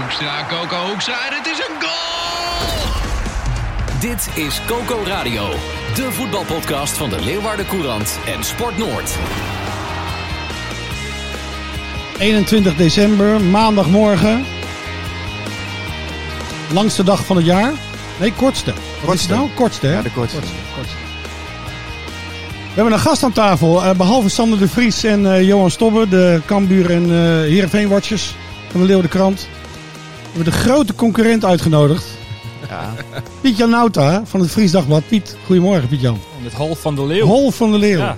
Hoekstra, Coco Hoekstra en het is een goal! Dit is Coco Radio, de voetbalpodcast van de Leeuwarden Courant en Sport Noord. 21 december, maandagmorgen. Langste dag van het jaar. Nee, kortste. Wat is het nou? Kortste, hè? Ja, de kortste. kortste. We hebben een gast aan tafel. eh, behalve Sander de Vries en eh, Johan Stobbe, de Kambuur en eh Heerenveen Watchers van de Leeuwen de Krant. We hebben de grote concurrent uitgenodigd. Ja. Piet-Jan Nauta van het Fries Dagblad. Piet, goedemorgen Piet-Jan. In het hol van de leeuw. Hol van de Leeuw. Ja.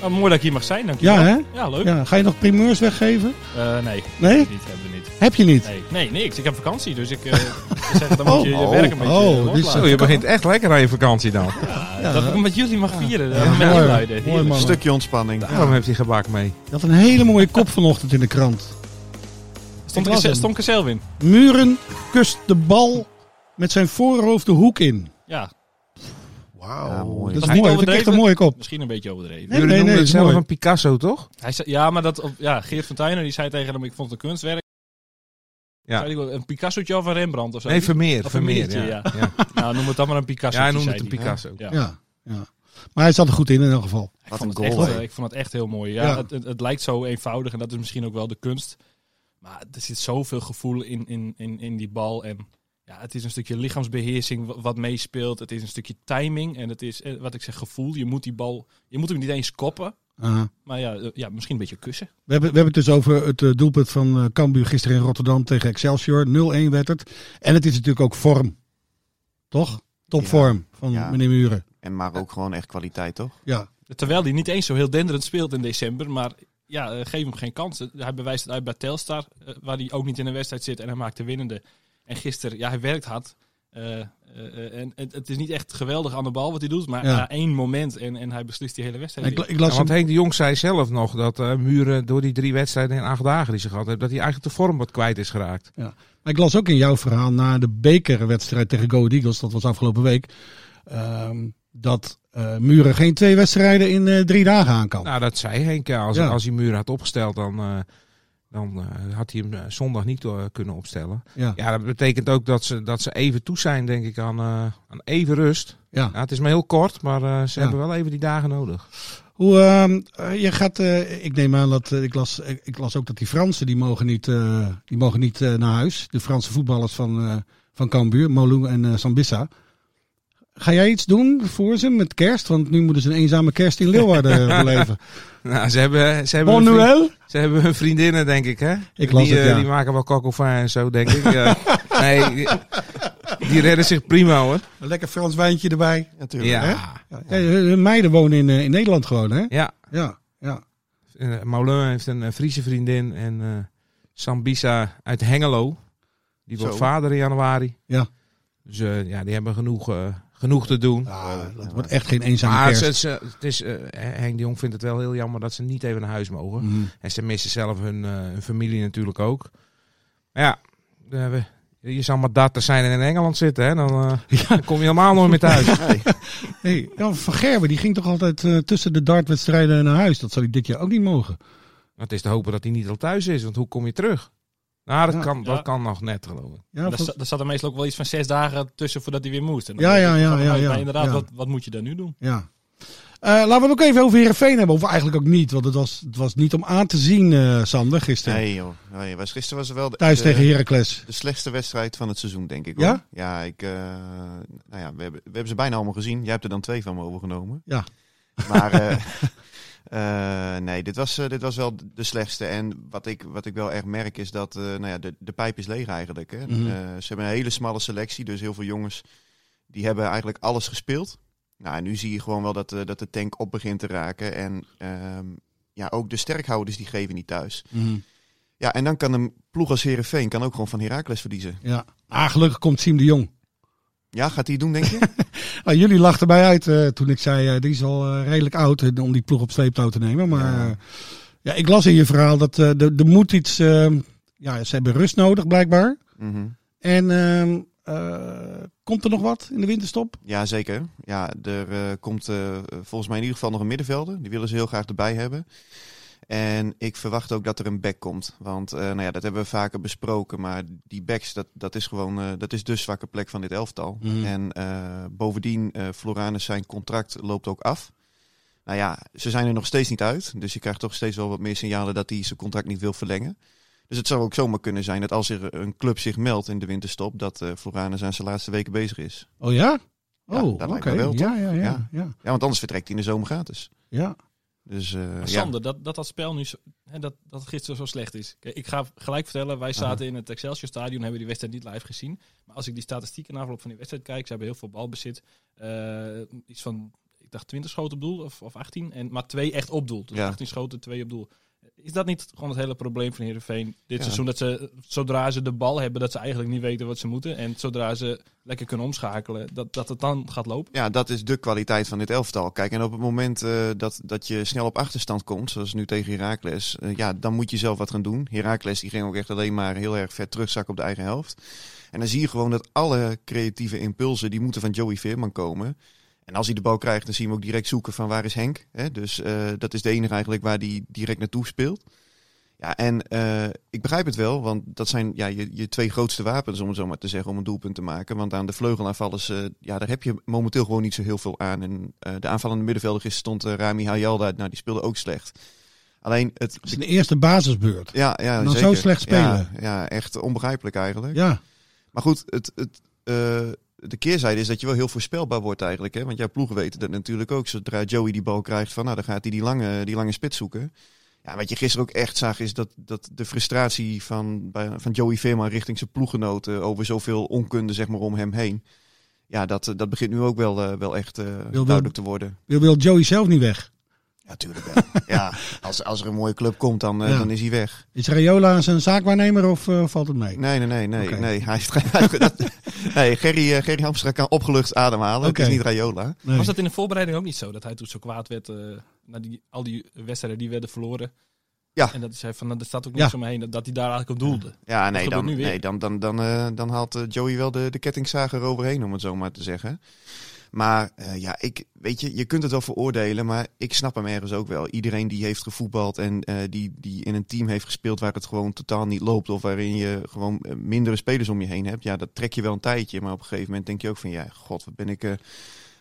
Nou, mooi dat ik hier mag zijn, dankjewel. Ja, hè? Ja, leuk. Ja, ga je nog primeurs weggeven? Eh, nee, Nee? niet, hebben we niet. Heb je niet? Nee, nee, niks. Ik heb vakantie, dus ik eh, zeg, dan moet je je Oh, werk een beetje oh, is- Zo, je begint echt lekker aan je vakantie dan. Ja, Dat ik hem met jullie mag vieren. Ja, met mooi. Mooi. Een stukje ontspanning. Waarom heeft hij gebak mee? Je had een hele mooie kop vanochtend in de krant. Stond er er in. Muren kust de bal met zijn voorhoofd de hoek in. Ja, Wauw, Ja, mooi. dat is mooi. Dat echt een mooie kop. misschien een beetje overdreven. Nee, Jullie nee, noemen nee, het dat is zelf een Picasso, toch? Hij zei, ja, maar dat, ja, Geert van Tuinen die zei tegen hem, ik vond het een kunstwerk. Ja. Een Picassootje of een Rembrandt of zo. Nee, Vermeer. Of Vermeer, ja. ja. Ja. Nou, noem het dan maar een Picasso. Ja, hij noemde het een Picasso. Ja. Ja, ja. Maar hij zat er goed in in elk geval. Ik Wat vond, een het goal, echt, ik vond het echt heel mooi. Ja, Ja. Het, het, het lijkt zo eenvoudig en dat is misschien ook wel de kunst. Maar er zit zoveel gevoel in, in, in, in die bal. En ja, het is een stukje lichaamsbeheersing wa- wat meespeelt. Het is een stukje timing. En het is, eh, wat ik zeg, gevoel. Je moet die bal, je moet hem niet eens koppen. Aha. Maar ja, eh, ja misschien een beetje kussen. We hebben, we hebben het dus over het eh, doelpunt van eh Cambuur gisteren in Rotterdam tegen Excelsior. 0-1 werd het. En het is natuurlijk ook vorm. Toch? Topvorm van Ja. meneer Muren. En maar ook gewoon echt kwaliteit, toch? Ja. Terwijl hij niet eens zo heel denderend speelt in december. Maar ja, eh, geef hem geen kans. Hij bewijst het uit bij Telstar. eh, waar hij ook niet in de wedstrijd zit. En hij maakt de winnende. En gisteren, ja, hij werkt hard. Eh, en het, het is niet echt geweldig aan de bal wat hij doet. Maar Ja. na één moment. En, en hij beslist die hele wedstrijd. Ik, weer. ik las Ja, want Henk de Jong zei zelf nog dat eh, Muren door die drie wedstrijden in acht dagen die ze gehad heeft, dat hij eigenlijk de vorm wat kwijt is geraakt. Maar ik las ook in jouw verhaal na de bekerwedstrijd tegen Go Ahead Eagles, dat was afgelopen week, ehm, dat eh, Muren geen twee wedstrijden in eh, drie dagen aan kan. Nou, dat zei Henk. Als, Ja. als hij Muren had opgesteld, dan, eh, dan had hij hem zondag niet kunnen opstellen. ja. Ja, dat betekent ook dat ze, dat ze even toe zijn, denk ik, aan, aan even rust. Ja. Ja, het is maar heel kort, maar ze hebben wel even die dagen nodig. Hoe, ehm, eh, je gaat, ik neem aan dat, ik, las, ik, ik las ook dat die Fransen, die mogen niet, die mogen niet naar huis. De Franse voetballers van, van Cambuur, Molou en Sambissa. Ga jij iets doen voor ze met kerst? Want nu moeten ze een eenzame kerst in Leeuwarden beleven. Nou, ze hebben, ze hebben, Bon vriend- ze hebben hun vriendinnen, denk ik, hè? Ik las die, het, eh, ja. die maken wel kakofijn en zo, denk ik. Ja. nee, die, die redden zich prima, hoor. Een lekker Frans wijntje erbij. Natuurlijk. Ja. hè? Ja, hun meiden wonen in, eh, in Nederland gewoon, hè? Ja. Ja, ja. Uh, Moulin heeft een Friese vriendin en eh Sambisa uit Hengelo. Die wordt Zo. vader in januari. Ja. Dus ja, die hebben genoeg, eh, genoeg te doen. Ah, dat wordt echt geen eenzame maar kerst. ze- het is, eh, Henk de Jong vindt het wel heel jammer dat ze niet even naar huis mogen. Mhm. En ze missen zelf hun, eh, hun familie natuurlijk ook. Maar ja, eh, we- je zal maar dat zijn en in Engeland zitten. Hè? Dan, eh, dan kom je helemaal nooit meer thuis. Hey, Jan van Gerben die ging toch altijd eh, tussen de dartwedstrijden naar huis. Dat zal hij dit jaar ook niet mogen. Het is te hopen dat hij niet al thuis is, want hoe kom je terug? Nou, dat, Ja. kan, dat Ja. kan nog net, geloof ik. Ja, Daar vol- zat- er meestal ook wel iets van zes dagen tussen voordat hij weer moest. En dan Ja, ja, ja, ja, ja, maar inderdaad, ja. Wat, wat moet je dan nu doen? ja. Eh, laten we het ook even over Heerenveen hebben. Of eigenlijk ook niet. Want het was, het was niet om aan te zien, eh, Sander, gisteren. Nee joh. Nee, was, gisteren was er wel de, Thuis de, tegen Heracles. de slechtste wedstrijd van het seizoen, denk ik. Ja? Hoor. Ja, ik, eh, nou ja we, hebben, we hebben ze bijna allemaal gezien. Jij hebt er dan twee van me overgenomen. Ja. Maar eh, nee, dit was, eh, dit was wel de slechtste. En wat ik, wat ik wel erg merk is dat eh, nou ja, de, de pijp is leeg eigenlijk. Hè. Mhm. Ze hebben een hele smalle selectie. Dus heel veel jongens die hebben eigenlijk alles gespeeld. Nou, en nu zie je gewoon wel dat, dat de tank op begint te raken. En ehm, ja, ook de sterkhouders die geven niet thuis. Mhm. Ja, en dan kan een ploeg als Herenveen kan ook gewoon van Heracles verliezen. Ja. Ah, gelukkig komt Siem de Jong. Ja, gaat hij doen, denk je? Ah, jullie lachten bij uit eh, toen ik zei, eh, die is al eh, redelijk oud om die ploeg op sleeptouw te nemen. Maar Ja. ja, ik las in je verhaal dat er moet iets, eh, ja, ze hebben rust nodig blijkbaar. Mhm. En ehm, eh, komt er nog wat in de winterstop? Ja, zeker. Ja, er komt volgens mij in ieder geval nog een middenvelder. Die willen ze heel graag erbij hebben. En ik verwacht ook dat er een back komt. Want eh, nou ja, dat hebben we vaker besproken. Maar die backs, dat, dat is gewoon eh, dat is de zwakke plek van dit elftal. Mhm. En eh, bovendien, Floranus zijn contract loopt ook af. Nou ja, ze zijn er nog steeds niet uit. Dus je krijgt toch steeds wel wat meer signalen dat hij zijn contract niet wil verlengen. Dus het zou ook zomaar kunnen zijn dat als er een club zich meldt in de winterstop, dat Floranus aan zijn laatste weken bezig is. Oh ja? Oh, dat oké. lijkt me wel, Ja, toch? ja, ja, Ja. ja. Ja, want anders vertrekt hij in de zomer gratis. ja. Dus Maar ja. Sander, dat, dat dat spel nu hè, dat, dat gisteren zo slecht is. Ik ga gelijk vertellen, wij zaten in het Excelsior Stadion, hebben die wedstrijd niet live gezien. Maar als ik die statistieken na afloop van die wedstrijd kijk, ze hebben heel veel balbezit. Eh, iets van, ik dacht 20 schoten op doel, of, of 18, en, maar twee echt op doel. Dus Ja. 18 schoten, twee op doel. Is dat niet gewoon het hele probleem van Heerenveen dit Ja. seizoen? Dat ze, zodra ze de bal hebben, dat ze eigenlijk niet weten wat ze moeten. En zodra ze lekker kunnen omschakelen, dat, dat het dan gaat lopen. ja, dat is de kwaliteit van dit elftal. Kijk, en op het moment eh, dat, dat je snel op achterstand komt, zoals nu tegen Heracles, eh, ja, dan moet je zelf wat gaan doen. Heracles die ging ook echt alleen maar heel erg ver terugzakken op de eigen helft. En dan zie je gewoon dat alle creatieve impulsen, die moeten van Joey Veerman komen. En als hij de bal krijgt, dan zie je hem ook direct zoeken van waar is Henk. Hè? Dus eh, dat is de enige eigenlijk waar hij direct naartoe speelt. Ja, en eh, ik begrijp het wel, want dat zijn ja, je, je twee grootste wapens, om het zo maar te zeggen, om een doelpunt te maken. Want aan de vleugelaanvallers, eh ja, daar heb je momenteel gewoon niet zo heel veel aan. En de aanvallende middenvelder is stond Rami Hayalda, nou, die speelde ook slecht. Alleen het... Het is een eerste basisbeurt. Ja, ja, En dan zeker. zo slecht spelen. Ja, ja, echt onbegrijpelijk eigenlijk. Ja. Maar goed, het, het, de keerzijde is dat je wel heel voorspelbaar wordt eigenlijk. Hè? Want jouw ploegen weten dat natuurlijk ook. Zodra Joey die bal krijgt, van, nou, dan gaat hij die lange, die lange spits zoeken. Ja, wat je gisteren ook echt zag, is dat, dat de frustratie van, bij, van Joey Veerman richting zijn ploeggenoten over zoveel onkunde zeg maar, om hem heen. Ja, dat, dat begint nu ook wel, eh, wel echt eh, wil- duidelijk te worden. Wil, wil Joey zelf niet weg? Ja, tuurlijk wel. ja, als, als er een mooie club komt, dan, eh, Ja. dan is hij weg. Is Rayola zijn zaakwaarnemer of eh, valt het mee? Nee, nee, nee, nee. Nee. Hij heeft, nee, Gerry, eh, Gerry Hamstra kan opgelucht ademhalen. Oké. Het is niet Rayola. Nee. Was dat in de voorbereiding ook niet zo? Dat hij toen zo kwaad werd eh na die, al die wedstrijden die werden verloren. Ja. En dat hij zei van, nou, er staat ook Ja. niks om me heen. Dat, dat hij daar eigenlijk op doelde. Ja, nee, dan, nee, dan, dan, dan, dan haalt Joey wel de, de kettingzager overheen, om het zo maar te zeggen. Maar eh, ja, ik, weet je, je kunt het wel veroordelen, maar ik snap hem ergens ook wel. Iedereen die heeft gevoetbald en eh, die, die in een team heeft gespeeld waar het gewoon totaal niet loopt, of waarin je gewoon eh, mindere spelers om je heen hebt, ja, dat trek je wel een tijdje. Maar op een gegeven moment denk je ook van, ja, god, wat ben ik,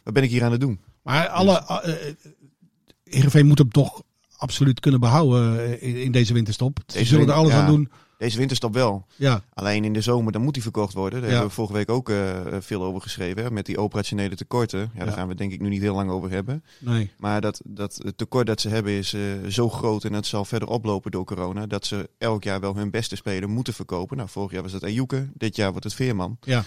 wat ben ik hier aan het doen? Maar alle, uh, Heerenveen moet hem toch absoluut kunnen behouden eh, in, in deze winterstop. Ze zullen er alles ja. aan doen. Deze winterstop wel. Ja, Alleen in de zomer, dan moet hij verkocht worden. Daar Ja. hebben we vorige week ook eh, veel over geschreven. Hè, met die operationele tekorten. Ja, daar gaan we denk ik nu niet heel lang over hebben. nee. Maar dat, dat het tekort dat ze hebben is eh, zo groot en het zal verder oplopen door corona. Dat ze elk jaar wel hun beste speler moeten verkopen. Nou, vorig jaar was het Ajuke. Dit jaar wordt het Veerman. Ja.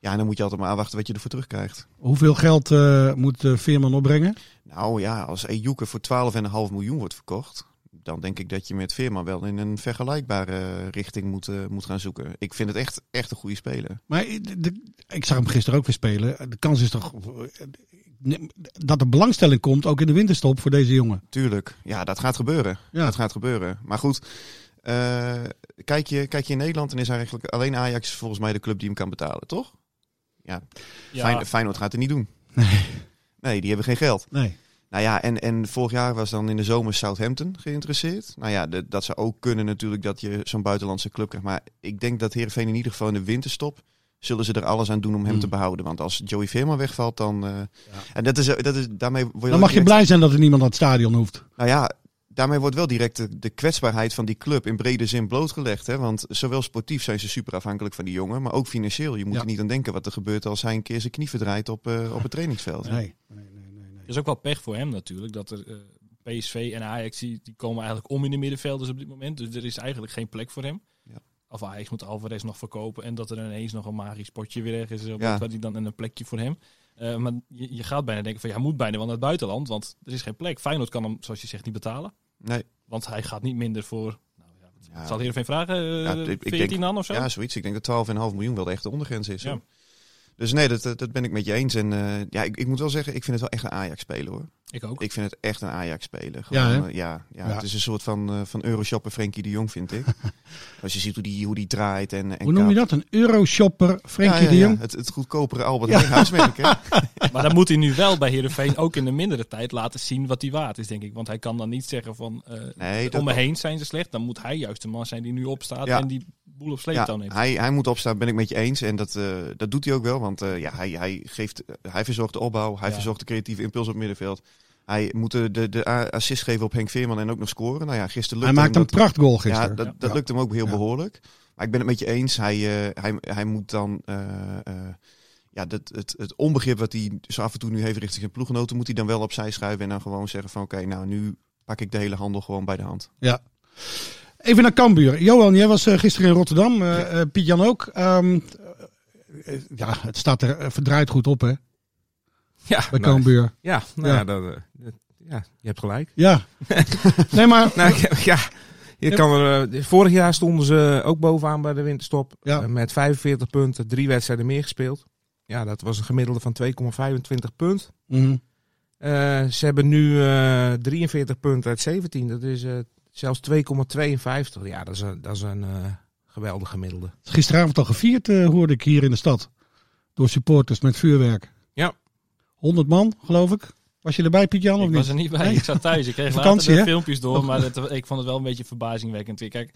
Ja, en dan moet je altijd maar afwachten wat je ervoor terugkrijgt. Hoeveel geld eh, moet eh, Veerman opbrengen? Nou ja, als Ajuke voor 12,5 miljoen wordt verkocht. Dan denk ik dat je met Veerman wel in een vergelijkbare richting moet, eh, moet gaan zoeken. Ik vind het echt, echt een goede speler. Maar de- de- ik zag hem gisteren ook weer spelen. De kans is toch eh, dat er belangstelling komt, ook in de winterstop, voor deze jongen. Tuurlijk, ja, dat gaat gebeuren. Ja. Dat gaat gebeuren. Maar goed, eh, kijk, je, kijk je in Nederland en is eigenlijk alleen Ajax volgens mij de club die hem kan betalen, toch? Ja, Ja, Fijn, Feyenoord gaat het niet doen. Nee. Nee, die hebben geen geld. Nee. Nou ja, en, en vorig jaar was dan in de zomer Southampton geïnteresseerd. Nou ja, de- dat zou ook kunnen natuurlijk dat je zo'n buitenlandse club krijgt. Maar ik denk dat Heerenveen in ieder geval in de winterstop... zullen ze er alles aan doen om hem Hmm. te behouden. Want als Joey Veerman wegvalt, dan... eh, En dat is, dat is, daarmee word je Dan mag je blij zijn dat er niemand naar het stadion hoeft. Nou ja, daarmee wordt wel direct de, de kwetsbaarheid van die club in brede zin blootgelegd. Hè? Want zowel sportief zijn ze super afhankelijk van die jongen, maar ook financieel. Je moet Ja. er niet aan denken wat er gebeurt als hij een keer zijn knie verdraait op, eh, op het trainingsveld. Nee. Het is ook wel pech voor hem natuurlijk. Dat er eh, PSV en Ajax die, die komen eigenlijk om in de middenvelders op dit moment. Dus er is eigenlijk geen plek voor hem. Ja. Of Ajax moet Alvarez nog verkopen. En dat er ineens nog een magisch potje weer ergens is. Ja. Waar hij dan een plekje voor hem. Eh, maar je, je gaat bijna denken van ja, hij moet bijna wel naar het buitenland. Want er is geen plek. Feyenoord kan hem, zoals je zegt, niet betalen. Nee, Want hij gaat niet minder voor nou ja. Zal Heerenveen vragen? eh, Ja, ik- ik 14 denk- dan of zo? Ja, zoiets. Ik denk dat 12,5 miljoen wel de echte ondergrens is. Ja. Dus nee, dat, dat ben ik met je eens. En eh, ja, ik, ik moet wel zeggen, ik vind het wel echt een Ajax-speler hoor. Ik ook. Ik vind het echt een Ajax-speler. Ja, eh, ja, ja, Ja. Het is een soort van, eh van Euroshopper Frenkie de Jong, vind ik. Als je ziet hoe die, hoe die draait en, en Hoe noem je dat? Een euroshopper, Frenkie Ja, ja, de ja. Jong? Het, het goedkopere Albert Heijn huismerk, hè? Maar dan moet hij nu wel bij Heerenveen ook in de mindere tijd laten zien wat hij waard is, denk ik. Want hij kan dan niet zeggen van eh, Nee, dat om me heen zijn ze slecht. Dan moet hij juist de man zijn die nu opstaat Ja. en die boel op sleeptouw Ja, neemt. hij, hij moet opstaan, ben ik met je eens. En dat, eh, dat doet hij ook wel. Want eh, ja, hij, hij, geeft, hij verzorgt de opbouw. Hij Ja. verzorgt de creatieve impuls op het middenveld. Hij moet de, de, assist geven op Henk Veerman en ook nog scoren. Nou ja, gisteren Hij lukte maakt een hem dat- prachtgoal Ja, gisteren. dat, Ja. dat Ja. lukt hem ook heel Ja. behoorlijk. Maar ik ben het met je eens. Hij, eh, hij, hij moet dan... eh, eh, ja, dat, het, het onbegrip wat hij zo af en toe nu heeft richting zijn ploeggenoten... moet hij dan wel opzij schuiven en dan gewoon zeggen van... oké, nou nu pak ik de hele handel gewoon bij de hand. Ja. Even naar Cambuur. Johan, jij was eh, gisteren in Rotterdam. eh eh, Piet-Jan ook. Ehm, eh, ja, het staat er verdraaid goed op, hè? Ja, Bij nou, Cambuur. ja, nou Ja. ja. dat, ja, je hebt gelijk. Ja. nee, maar... Nou, ja, je kan er, vorig jaar stonden ze ook bovenaan bij de winterstop. Ja. Met 45 punten, drie wedstrijden meer gespeeld. Ja, dat was een gemiddelde van 2,25 punt. Mhm. Ze hebben nu eh 43 punten uit 17. Dat is zelfs 2,52. Ja, dat is een, dat is een eh, geweldig gemiddelde. Gisteravond al gevierd, eh, hoorde ik hier in de stad. Door supporters met vuurwerk. Ja. 100 man, geloof ik. Was je erbij, Piet-Jan, of Ik niet? was er niet bij. Nee? Ik zat thuis. Ik kreeg Vakantie, later de hè? filmpjes door, maar het, ik vond het wel een beetje verbazingwekkend. Kijk,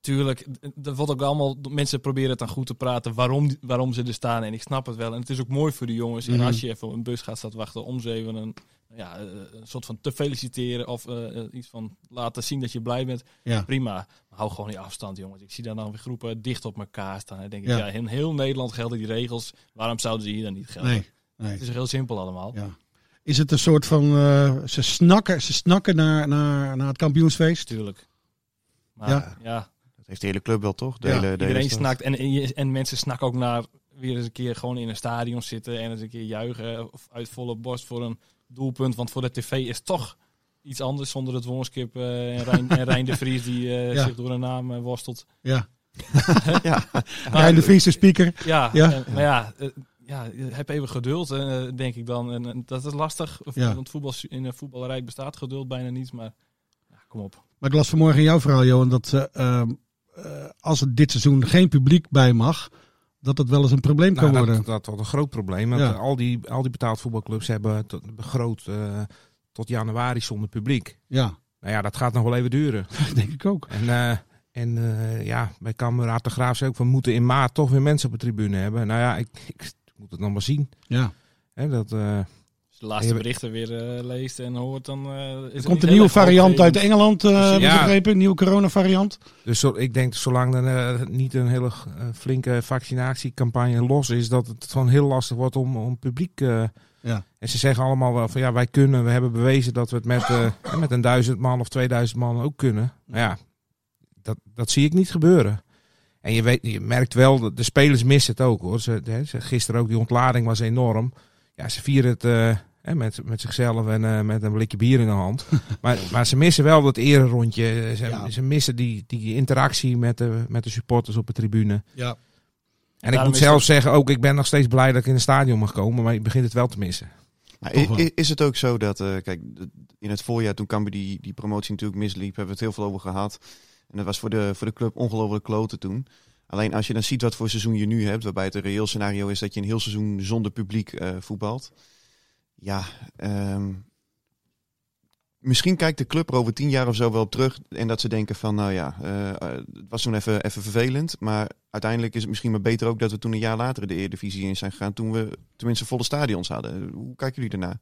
tuurlijk, er wordt ook allemaal mensen proberen het dan goed te praten waarom, waarom ze er staan. En ik snap het wel. En het is ook mooi voor de jongens. Mhm. En als je even op een bus gaat staan wachten om ze even een, ja, eh, een soort van te feliciteren of eh, eh, iets van laten zien dat je blij bent. Ja. Prima. Maar hou gewoon die afstand, jongens. Ik zie dan dan weer groepen dicht op elkaar staan. Dan denk ik, Ja. ja. in heel Nederland gelden die regels. Waarom zouden ze hier dan niet gelden? Nee. Het is heel simpel allemaal. Ja. Is het een soort van... eh, ze snakken, ze snakken naar, naar, naar het kampioensfeest? Tuurlijk. Maar Ja. ja, Dat heeft de hele club wel, toch? De Ja, hele, de iedereen snakt. En, en, en mensen snakken ook naar weer eens een keer gewoon in een stadion zitten. En eens een keer juichen. Of uit volle borst voor een doelpunt. Want voor de tv is toch iets anders zonder het Woonskip eh, en, Rijn, en Rijn de Vries die eh, Ja. zich door een naam eh, worstelt. Ja. Ja. Rijn de Vries, de speaker. Ja, Ja. en- maar ja, ja, heb even geduld, denk ik dan. En, en dat is lastig, Ja. want voetbal, in een voetballerij bestaat geduld bijna niet. Maar ja, kom op. Maar ik las vanmorgen in jouw verhaal, Johan, dat eh, ehm, eh, als er dit seizoen geen publiek bij mag, dat het wel eens een probleem kan Nou, worden. dat, dat wordt een groot probleem. Ja. al, die, al die betaald voetbalclubs hebben tot, begroot eh, tot januari zonder publiek. Ja, Nou ja, dat gaat nog wel even duren. denk ik ook. En, eh, en eh, ja, bij Cameraad de Graaf zei ook, we moeten in maart toch weer mensen op de tribune hebben. Nou ja, ik, ik moet het nog maar zien. Ja. Hè, dat, de laatste berichten weer eh, leest en hoort, dan eh, is Er komt een nieuwe variant uit. Engeland, eh Ja. begrepen. Een nieuwe corona-variant. dus zo, ik denk, zolang er eh, niet een hele flinke vaccinatiecampagne los is, dat het gewoon heel lastig wordt om, om publiek... eh, Ja. En ze zeggen allemaal wel van ja, wij kunnen, we hebben bewezen dat we het met, eh, met een duizend man of 2000 man ook kunnen. Maar ja, dat, dat zie ik niet gebeuren. En je, weet, je merkt wel, dat de spelers missen het ook hoor. Ze, gisteren ook, die ontlading was enorm. Ja, ze vieren het eh, hè, met, met zichzelf en eh, met een blikje bier in de hand. maar, maar ze missen wel dat ererondje. Ze, Ja. ze missen die, die interactie met de, met de supporters op de tribune. Ja. En ik moet zelf het- zeggen, ook ik ben nog steeds blij dat ik in het stadion mag komen. Maar ik begin het wel te missen. Maar is het ook zo dat, eh, kijk, in het voorjaar toen Cambuur die, die promotie natuurlijk misliep, hebben we het heel veel over gehad. En dat was voor de, voor de club ongelooflijk kloten toen. Alleen als je dan ziet wat voor seizoen je nu hebt, waarbij het een reëel scenario is dat je een heel seizoen zonder publiek eh, voetbalt. Ja, ehm, misschien kijkt de club er over tien jaar of zo wel op terug en dat ze denken van, nou ja, eh, eh, het was toen even, even vervelend. Maar uiteindelijk is het misschien maar beter ook dat we toen een jaar later de Eredivisie in zijn gegaan, toen we tenminste volle stadions hadden. Hoe kijken jullie daarna?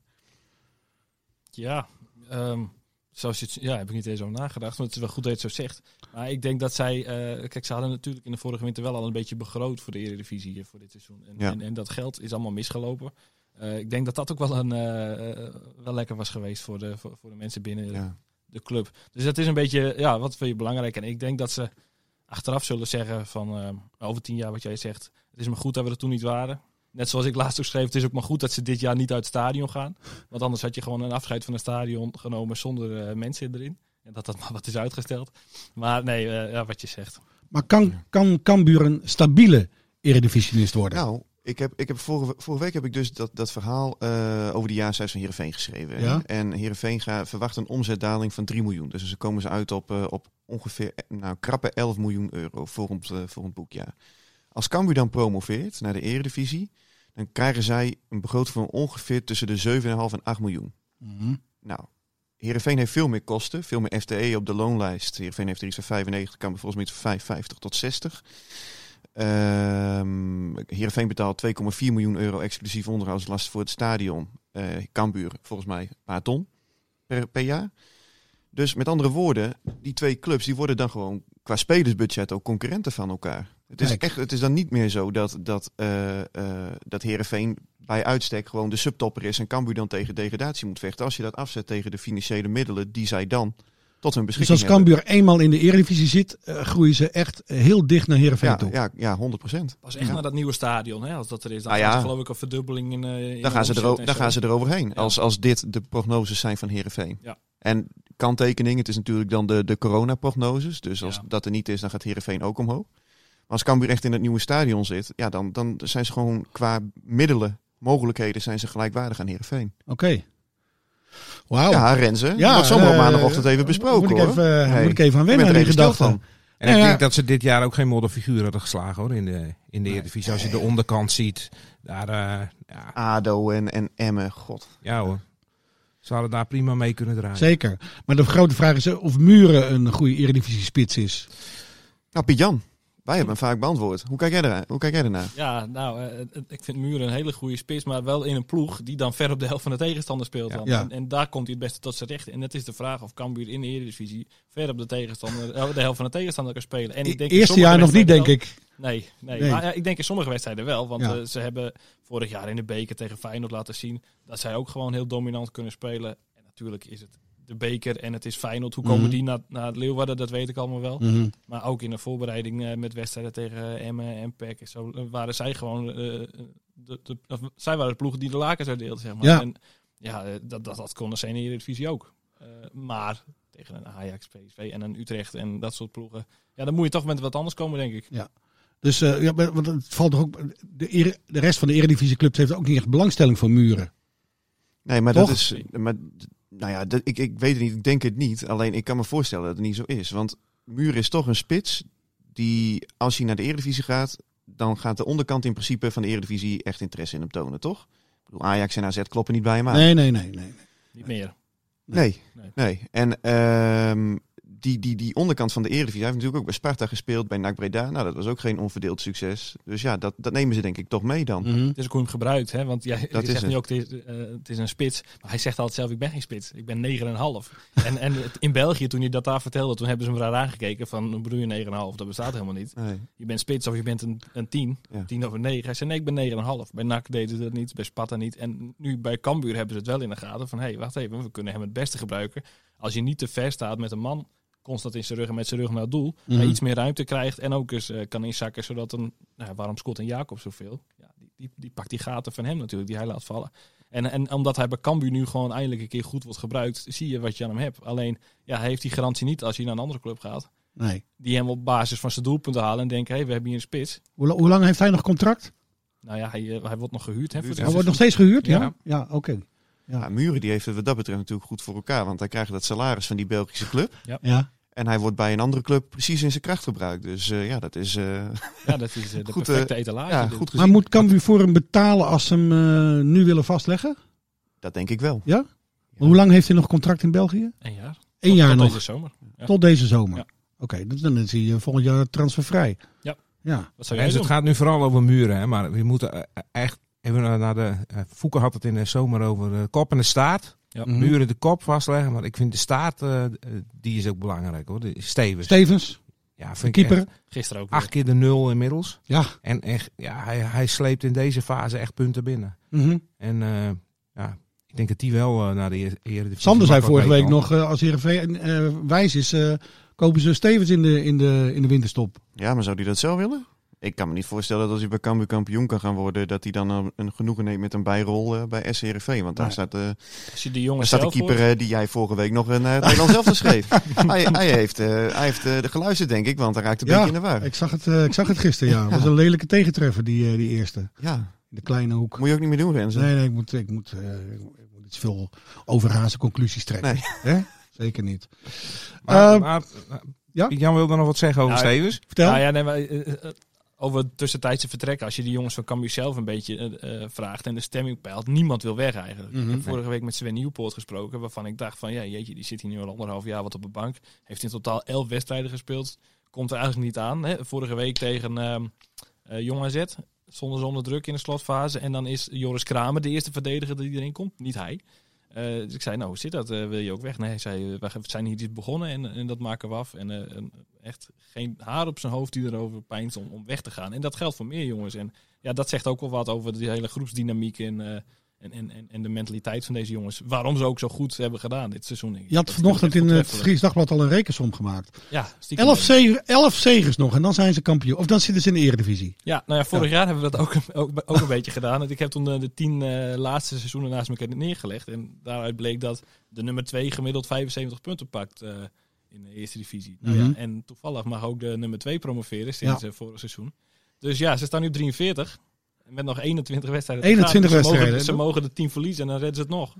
Ja, ehm, zoals je het, ja, heb ik niet eens over nagedacht. Maar het is wel goed dat je het zo zegt. Maar ik denk dat zij... eh, kijk, ze hadden natuurlijk in de vorige winter wel al een beetje begroot voor de Eredivisie voor dit seizoen. En, Ja. en, en dat geld is allemaal misgelopen. Eh, ik denk dat dat ook wel, een, eh, eh, wel lekker was geweest voor de, voor, voor de mensen binnen Ja. de club. Dus dat is een beetje, ja, wat vind je belangrijk? En ik denk dat ze achteraf zullen zeggen van eh, over tien jaar wat jij zegt. Het is maar goed dat we er toen niet waren. Net zoals ik laatst ook schreef, het is ook maar goed dat ze dit jaar niet uit het stadion gaan. Want anders had je gewoon een afscheid van een stadion genomen zonder mensen erin. En dat dat maar wat is uitgesteld. Maar nee, eh, ja, wat je zegt. Maar kan, kan Cambuur een stabiele eredivisionist worden? Nou, ik heb, ik heb vorige, vorige week heb ik dus dat, dat verhaal eh, over de jaarcijfers van Heerenveen geschreven. Ja. En Heerenveen gaat, verwacht een omzetdaling van 3 miljoen. Dus dan komen ze uit op, eh, op ongeveer eh, nou, krappe 11 miljoen euro volgend, uh, volgend boekjaar. Als Cambuur dan promoveert naar de eredivisie, dan krijgen zij een begroting van ongeveer tussen de 7,5 en 8 miljoen. Mhm. Nou, Heerenveen heeft veel meer kosten, veel meer FTE op de loonlijst. Heerenveen heeft er iets van 95, kan volgens mij iets van 55 tot 60. Ehm Heerenveen betaalt 2,4 miljoen euro exclusief onderhoudslast voor het stadion. Cambuur volgens mij een paar ton per, per jaar. Dus met andere woorden, die twee clubs die worden dan gewoon qua spelersbudget ook concurrenten van elkaar. Het is, Kijk. echt, het is dan niet meer zo dat, dat, eh dat Heerenveen bij uitstek gewoon de subtopper is en Cambuur dan tegen degradatie moet vechten. Als je dat afzet tegen de financiële middelen die zij dan tot hun Dus beschikking als Cambuur eenmaal in de eredivisie zit, eh, groeien ze echt heel dicht naar Heerenveen toe. Ja, ja, ja, 100 procent. Pas echt Ja. naar dat nieuwe stadion, hè, als dat er is. Dan Ah, ja. geloof ik een verdubbeling in, eh in Dan gaan, ze er, dan gaan ze eroverheen. Ja. Als, als dit de prognoses zijn van Heerenveen. Ja. En kanttekening, het is natuurlijk dan de, de coronaprognoses. Dus als Ja. dat er niet is, dan gaat Heerenveen ook omhoog. Maar als Cambuur echt in het nieuwe stadion zit, ja, dan, dan zijn ze gewoon qua middelen, mogelijkheden, zijn ze gelijkwaardig aan Heerenveen. Oké. Wauw. Ja, Renze. Ja, wordt zomaar eh, maandagochtend even besproken moet ik even, eh, Hey, moet ik even aan wennen aan die even stil gedachte. van. En Ja, ik denk dat ze dit jaar ook geen modderfiguur hadden geslagen hoor, in de, in de Eredivisie. Als je de onderkant ziet, daar, eh, ja, ADO en, en Emmen, god. ja hoor. Ze hadden daar prima mee kunnen draaien. Zeker. Maar de grote vraag is of Muren een goede eredivisie spits is. Nou, Piet-Jan, wij hebben hem vaak beantwoord. Hoe kijk jij, eraan? Hoe kijk jij ernaar? Ja, nou, eh, ik vind Muren een hele goede spits, maar wel in een ploeg die dan ver op de helft van de tegenstander speelt. dan. Ja. En, en daar komt hij het beste tot zijn recht. En het is de vraag of Cambuur in de Eredivisie ver op de tegenstander, eh, de helft van de tegenstander kan spelen. En ik denk Eerste jaar nog niet, denk ik. Nee, nee. Nee. Maar ja, ik denk in sommige wedstrijden wel. Want Ja. eh, ze hebben vorig jaar in de beker tegen Feyenoord laten zien dat zij ook gewoon heel dominant kunnen spelen. En natuurlijk is het de beker en het is Feyenoord. Hoe komen Mhm. die naar, naar Leeuwarden? Dat weet ik allemaal wel. Mhm. Maar ook in de voorbereiding eh, met wedstrijden tegen eh, Emmen en PEC. en Zo eh, waren zij gewoon. eh, de, de, of, zij waren de ploeg die de lakens uitdeelde, zeg maar. Ja. En ja, dat, dat, dat kon de senior divisie ook. Eh, maar tegen een Ajax, PSV en een Utrecht en dat soort ploegen. Ja, dan moet je toch met wat anders komen, denk ik. Dus eh, ja, maar- want het valt toch ook. De, de rest van de eredivisieclubs heeft ook niet echt belangstelling voor Muren. Nee, maar Toch? dat is. Maar, nou ja, dat, ik, ik weet het niet. Ik denk het niet. Alleen ik kan me voorstellen dat het niet zo is. Want Muur is toch een spits die, als hij naar de Eredivisie gaat, dan gaat de onderkant in principe van de Eredivisie echt interesse in hem tonen, toch? Ik bedoel, Ajax en AZ kloppen niet bij hem aan. Nee, nee, nee. nee. Niet meer. Nee, Nee. nee. En ehm, die, die, die onderkant van de Eredivisie, hij heeft natuurlijk ook bij Sparta gespeeld, bij NAC Breda. Nou, dat was ook geen onverdeeld succes. Dus ja, dat, dat nemen ze denk ik toch mee dan. Mhm. Het is ook hoe je hem gebruikt, hè? Want jij Dat je is zegt het. nu ook, het is, eh, het is een spits. Maar hij zegt altijd zelf, ik ben geen spits. Ik ben 9,5. en en het- in België, toen hij dat daar vertelde, toen hebben ze hem raar aangekeken van, hoe bedoel je 9,5? Dat bestaat helemaal niet. Nee. Je bent spits of je bent een, een 10. Ja. 10 over 9. Hij zei, nee, ik ben 9,5. Bij NAC deden ze dat niet, bij Sparta niet. En nu bij Cambuur hebben ze het wel in de gaten van, hé, hey, wacht even, we kunnen hem het beste gebruiken. Als je niet te ver staat met een man constant in zijn rug en met zijn rug naar het doel, Mhm. maar iets meer ruimte krijgt en ook eens eh, kan inzakken, zodat een, nou, ja, waarom Scott en Jacob zoveel? Ja, die, die, die pakt die gaten van hem natuurlijk, die hij laat vallen. En, en omdat hij bij Cambuur nu gewoon eindelijk een keer goed wordt gebruikt, zie je wat je aan hem hebt. Alleen, ja, hij heeft die garantie niet als hij naar een andere club gaat. nee. Die hem op basis van zijn doelpunten halen en denken, hé, hey, we hebben hier een spits. Hoe, la- hoe lang heeft hij nog contract? Nou ja, hij, eh, hij wordt nog gehuurd. Hè, Hij wordt nog steeds gehuurd? Ja, Ja. ja, oké. Ja, Muren die heeft het wat dat betreft natuurlijk goed voor elkaar. Want hij krijgt dat salaris van die Belgische club. Ja. En hij wordt bij een andere club precies in zijn kracht gebruikt. Dus eh, ja, dat is eh, Ja, dat is eh, de Goed, perfecte etalage. ja, dit. goed Maar moet Cambuur voor hem betalen als ze hem eh, nu willen vastleggen? Dat denk ik wel. Ja? Hoe lang heeft hij nog contract in België? Een jaar. Eén Tot- jaar tot nog. Deze zomer. Ja. Tot deze zomer. Ja. Oké, dus dan is hij volgend jaar transfervrij. Ja. Ja. Wat zou En jij het doen? gaat nu vooral over muren, hè, maar we moeten echt even naar- naar de. Fouke had het in de zomer over de kop en de staart. Ja. Mhm. Muren de kop vastleggen, maar ik vind de staart, eh, eh, die is ook belangrijk hoor. De Stevens. Stevens, ja, de vind ik keeper. echt Gisteren ook. weer. Acht keer de nul inmiddels. Ja. En echt, ja, hij, hij sleept in deze fase echt punten binnen. Mhm. En eh, ja, ik denk dat die wel eh, naar de Eredivisie Sander zei vorige week nog, als Heerenveen eh wijs is, eh, kopen ze Stevens in de, in, de, in de winterstop. Ja, maar zou hij dat zelf willen? Ik kan me niet voorstellen dat als hij bij Cambuur kampioen kan gaan worden, dat hij dan een, een genoegen neemt met een bijrol eh, bij SCRV. Want daar Nee. staat, eh, Als je de daar staat de keeper eh, die jij vorige week nog een uh, Nederland zelf schreef. hij, hij heeft, eh, hij heeft de geluisterd, denk ik, want hij raakt een Ja, beetje in de war. Ik zag het, eh, ik zag het gisteren, ja. Het was een lelijke tegentreffer, die, eh, die eerste. Ja, In de kleine hoek. moet je ook niet meer doen, Renze. Nee, nee, ik moet, ik moet, eh, ik moet iets veel overhazen conclusies trekken. Nee. Hè? Zeker niet. Maar, Eh, maar, ja? Jan wilde nog wat zeggen over Nou, Stevens. Vertel. Nou ja, nee, maar, over het tussentijdse vertrek. Als je die jongens van Cambuur zelf een beetje eh, eh, vraagt en de stemming peilt. Niemand wil weg eigenlijk. Mhm. Ik heb vorige week met Sven Nieuwpoort gesproken. Waarvan ik dacht van ja, jeetje, die zit hier nu al anderhalf jaar wat op de bank. Heeft in totaal elf wedstrijden gespeeld. Komt er eigenlijk niet aan. Hè? Vorige week tegen eh Jong AZ. Zonder zonder druk in de slotfase. En dan is Joris Kramer de eerste verdediger die erin komt. Niet hij. Eh, dus ik zei, nou, hoe zit dat? Eh, wil je ook weg? Nee, hij zei, eh, we zijn hier iets begonnen en, en dat maken we af. En echt geen haar op zijn hoofd die erover pijnt om, om weg te gaan. En dat geldt voor meer jongens. En ja, dat zegt ook wel wat over die hele groepsdynamiek en, en, en, en, en de mentaliteit van deze jongens. Waarom ze ook zo goed hebben gedaan dit seizoen. Je had vanochtend in het voortreffelijk. Fries Dagblad al een rekensom gemaakt. Ja, Elf, zege, elf zegers nog en dan zijn ze kampioen. Of dan zitten ze in de eredivisie. Ja, nou ja, vorig jaar hebben we dat ook, ook, ook een beetje gedaan. En Ik heb toen de, de tien eh, laatste seizoenen naast elkaar neergelegd. En daaruit bleek dat de nummer 2 gemiddeld 75 punten pakt eh, in de eerste divisie. Nou Mhm. ja, en toevallig mag ook de nummer 2 promoveren sinds eh, vorig seizoen. Dus ja, ze staan nu 43. Met nog 21 wedstrijden. te 21 gaan. Dus wedstrijden, Ze mogen, ze mogen de 10 verliezen en dan redden ze het nog.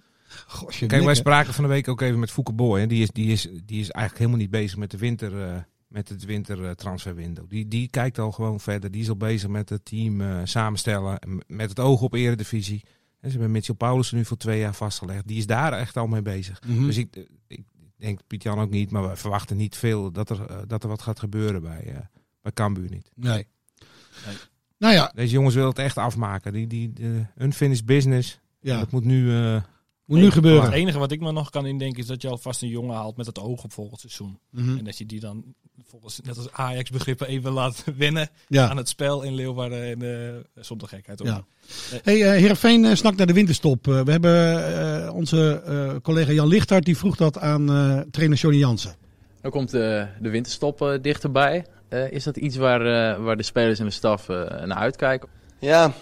Gosje, Kijk, wij spraken van de week ook even met Fouke Boy. Hè. Die, is, die, is, die is eigenlijk helemaal niet bezig met de winter, eh, met het wintertransferwindow. die, die kijkt al gewoon verder. Die is al bezig met het team eh, samenstellen. en Met het oog op eredivisie. En ze hebben Mitchell Paulussen nu voor twee jaar vastgelegd. Die is daar echt al mee bezig. Mhm. Dus ik, eh, ik denk Piet-Jan ook niet. Maar we verwachten niet veel dat er, eh, dat er wat gaat gebeuren bij, eh bij Cambuur niet. Nee. Nee. Nou ja, Deze jongens willen het echt afmaken. Die, die, de unfinished business. ja. Dat moet nu... eh, moet nu gebeuren. Het enige wat ik me nog kan indenken is dat je alvast een jongen haalt met het oog op volgend seizoen. Mhm. En dat je die dan volgens net als Ajax begrippen even laat wennen Ja. aan het spel in Leeuwarden. En, eh zonder gekheid ook. Ja. Hey, eh Heerenveen snakt naar de winterstop. We hebben eh, onze eh, collega Jan Lichtert, die vroeg dat aan eh, trainer Johnny Jansen. Dan komt de, de winterstop eh, dichterbij. Eh, is dat iets waar, eh, waar de spelers en de staf eh, naar uitkijken? Ja,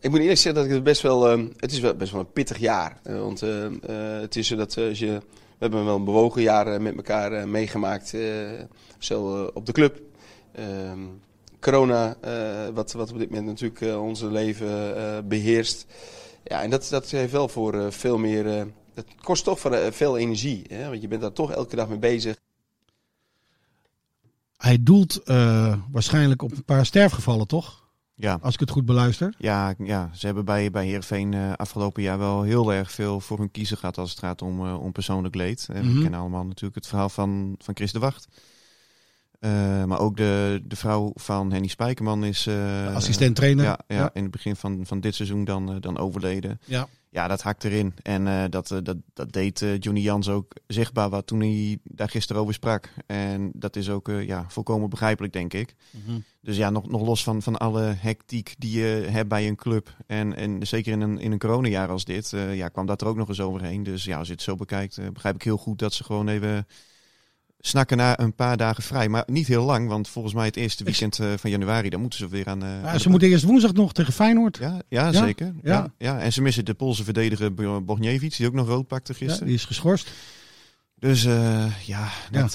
ik moet eerlijk zeggen dat ik het best wel. eh, het is wel best wel een pittig jaar. Want eh, eh, het is zo dat je. We hebben wel een bewogen jaar met elkaar meegemaakt. zo op de club. Ehm, corona, wat, wat op dit moment natuurlijk onze leven eh, beheerst. Ja, en dat, dat heeft wel voor veel meer. het kost toch veel energie. Hè? Want je bent daar toch elke dag mee bezig. Hij doelt eh, waarschijnlijk op een paar sterfgevallen, toch? Ja. Als ik het goed beluister. Ja, ja, ze hebben bij, bij Heerenveen eh afgelopen jaar wel heel erg veel voor hun kiezen gehad als het gaat om, eh, om persoonlijk leed. En Mhm. We kennen allemaal natuurlijk het verhaal van, van Chris de Wacht. Maar ook de, de vrouw van Henny Spijkerman is... eh, Assistent-trainer. Ja, ja, Ja. in het begin van, van dit seizoen dan, dan overleden. Ja. Ja, dat hakt erin. En eh, dat, eh, dat, dat deed eh, Johnny Jans ook zichtbaar wat toen hij daar gisteren over sprak. En dat is ook ja, volkomen begrijpelijk, denk ik. Mhm. Dus ja, nog, nog los van, van alle hectiek die je hebt bij een club. En, en zeker in een, in een coronajaar als dit, ja, kwam dat er ook nog eens overheen. Dus ja, als je het zo bekijkt, begrijp ik heel goed dat ze gewoon even snakken naar een paar dagen vrij. Maar niet heel lang, want volgens mij het eerste weekend eh, van januari, dan moeten ze weer aan... eh, Ja, ze moeten eerst woensdag nog tegen Feyenoord. ja, ja, Ja? zeker. Ja. Ja. Ja, En ze missen de Poolse verdediger Bo- Bogniewicz, die ook nog rood pakte Ja, gisteren. die is geschorst. Dus eh, ja, dat,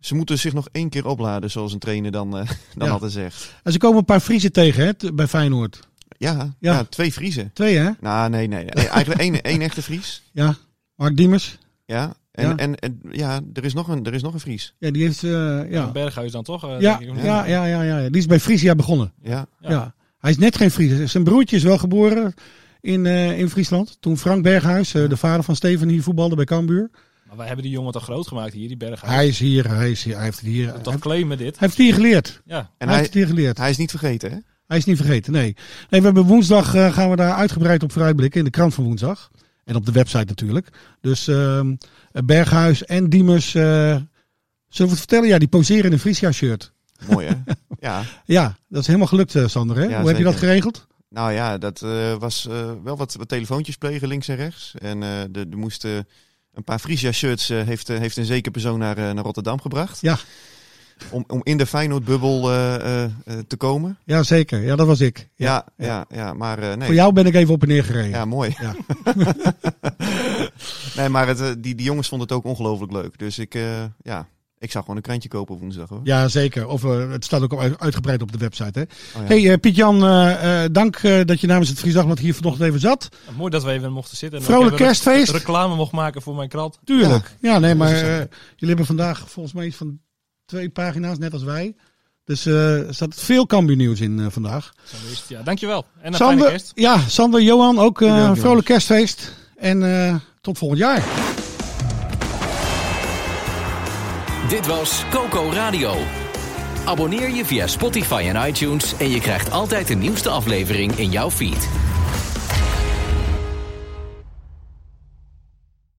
ze moeten zich nog één keer opladen, zoals een trainer dan, dan altijd zegt. En ze komen een paar Friese tegen hè, bij Feyenoord. Ja, Ja. twee Vriezen. Twee hè? Nou, nee, nee. nee. Eigenlijk één, één echte Fries. Ja. Mark Diemers. Ja. En, Ja. En, en ja, er is nog een, er is nog een Fries. Ja, die heeft... eh, ja. Berghuis dan toch? eh, Ja, denk ik, ja, ja, ja, ja, ja. Die is bij Friesia begonnen. Ja. Ja. Hij is net geen Fries. Zijn broertje is wel geboren in, eh, in Friesland. Toen Frank Berghuis, eh, de vader van Steven, hier voetbalde bij Cambuur. Maar wij hebben die jongen toch groot gemaakt hier, die Berghuis. Hij is hier, hij, is hier, hij heeft hier. Hij, toch claimen dit. heeft het hier geleerd. Ja. En hij, hij, heeft hier geleerd. hij is niet vergeten, hè? Hij is niet vergeten, nee. nee we hebben woensdag eh, gaan we daar uitgebreid op vooruitblikken in de krant van woensdag. En op de website natuurlijk. Dus ehm, Berghuis en Diemers. eh, zullen we het vertellen? Ja, die poseren in een Frisia shirt. Mooi, hè? ja. Ja, dat is helemaal gelukt, eh, Sander. Hè? Ja, Hoe heb je dat geregeld? Nou ja, dat eh, was wel wat, wat telefoontjes plegen links en rechts. En de, er moesten een paar Frisia shirts heeft, heeft een zeker persoon naar, naar Rotterdam gebracht. Ja. Om, om in de Feyenoord-bubbel eh, eh, eh, te komen. Ja, zeker. Ja, dat was ik. Ja, ja, ja, maar eh, nee. Voor jou ben ik even op en neer gereden. Ja, mooi. Ja. nee, maar het, die, die jongens vonden het ook ongelooflijk leuk. Dus ik, eh, ja, ik zou gewoon een krantje kopen op woensdag hoor. Ja, zeker. Of het staat ook uitgebreid op de website. Hè? Oh, ja. Hey, eh, Piet-Jan, dank eh, dat je namens het Friesdagblad hier vanochtend even zat. Mooi dat we even mochten zitten. En Vrolijk kerstfeest. Reclame mocht maken voor mijn krant. Tuurlijk. Ja, nee, maar jullie hebben vandaag volgens mij iets van twee pagina's, net als wij. Dus eh, er staat veel Cambuur nieuws in eh, vandaag. Zo is het. Ja, dankjewel. En een fijne Sander, kerst. ja, Sander, Johan, ook eh, ook, jongens. vrolijk kerstfeest. En eh, tot volgend jaar. Dit was Coco Radio. Abonneer je via Spotify en iTunes en je krijgt altijd de nieuwste aflevering in jouw feed.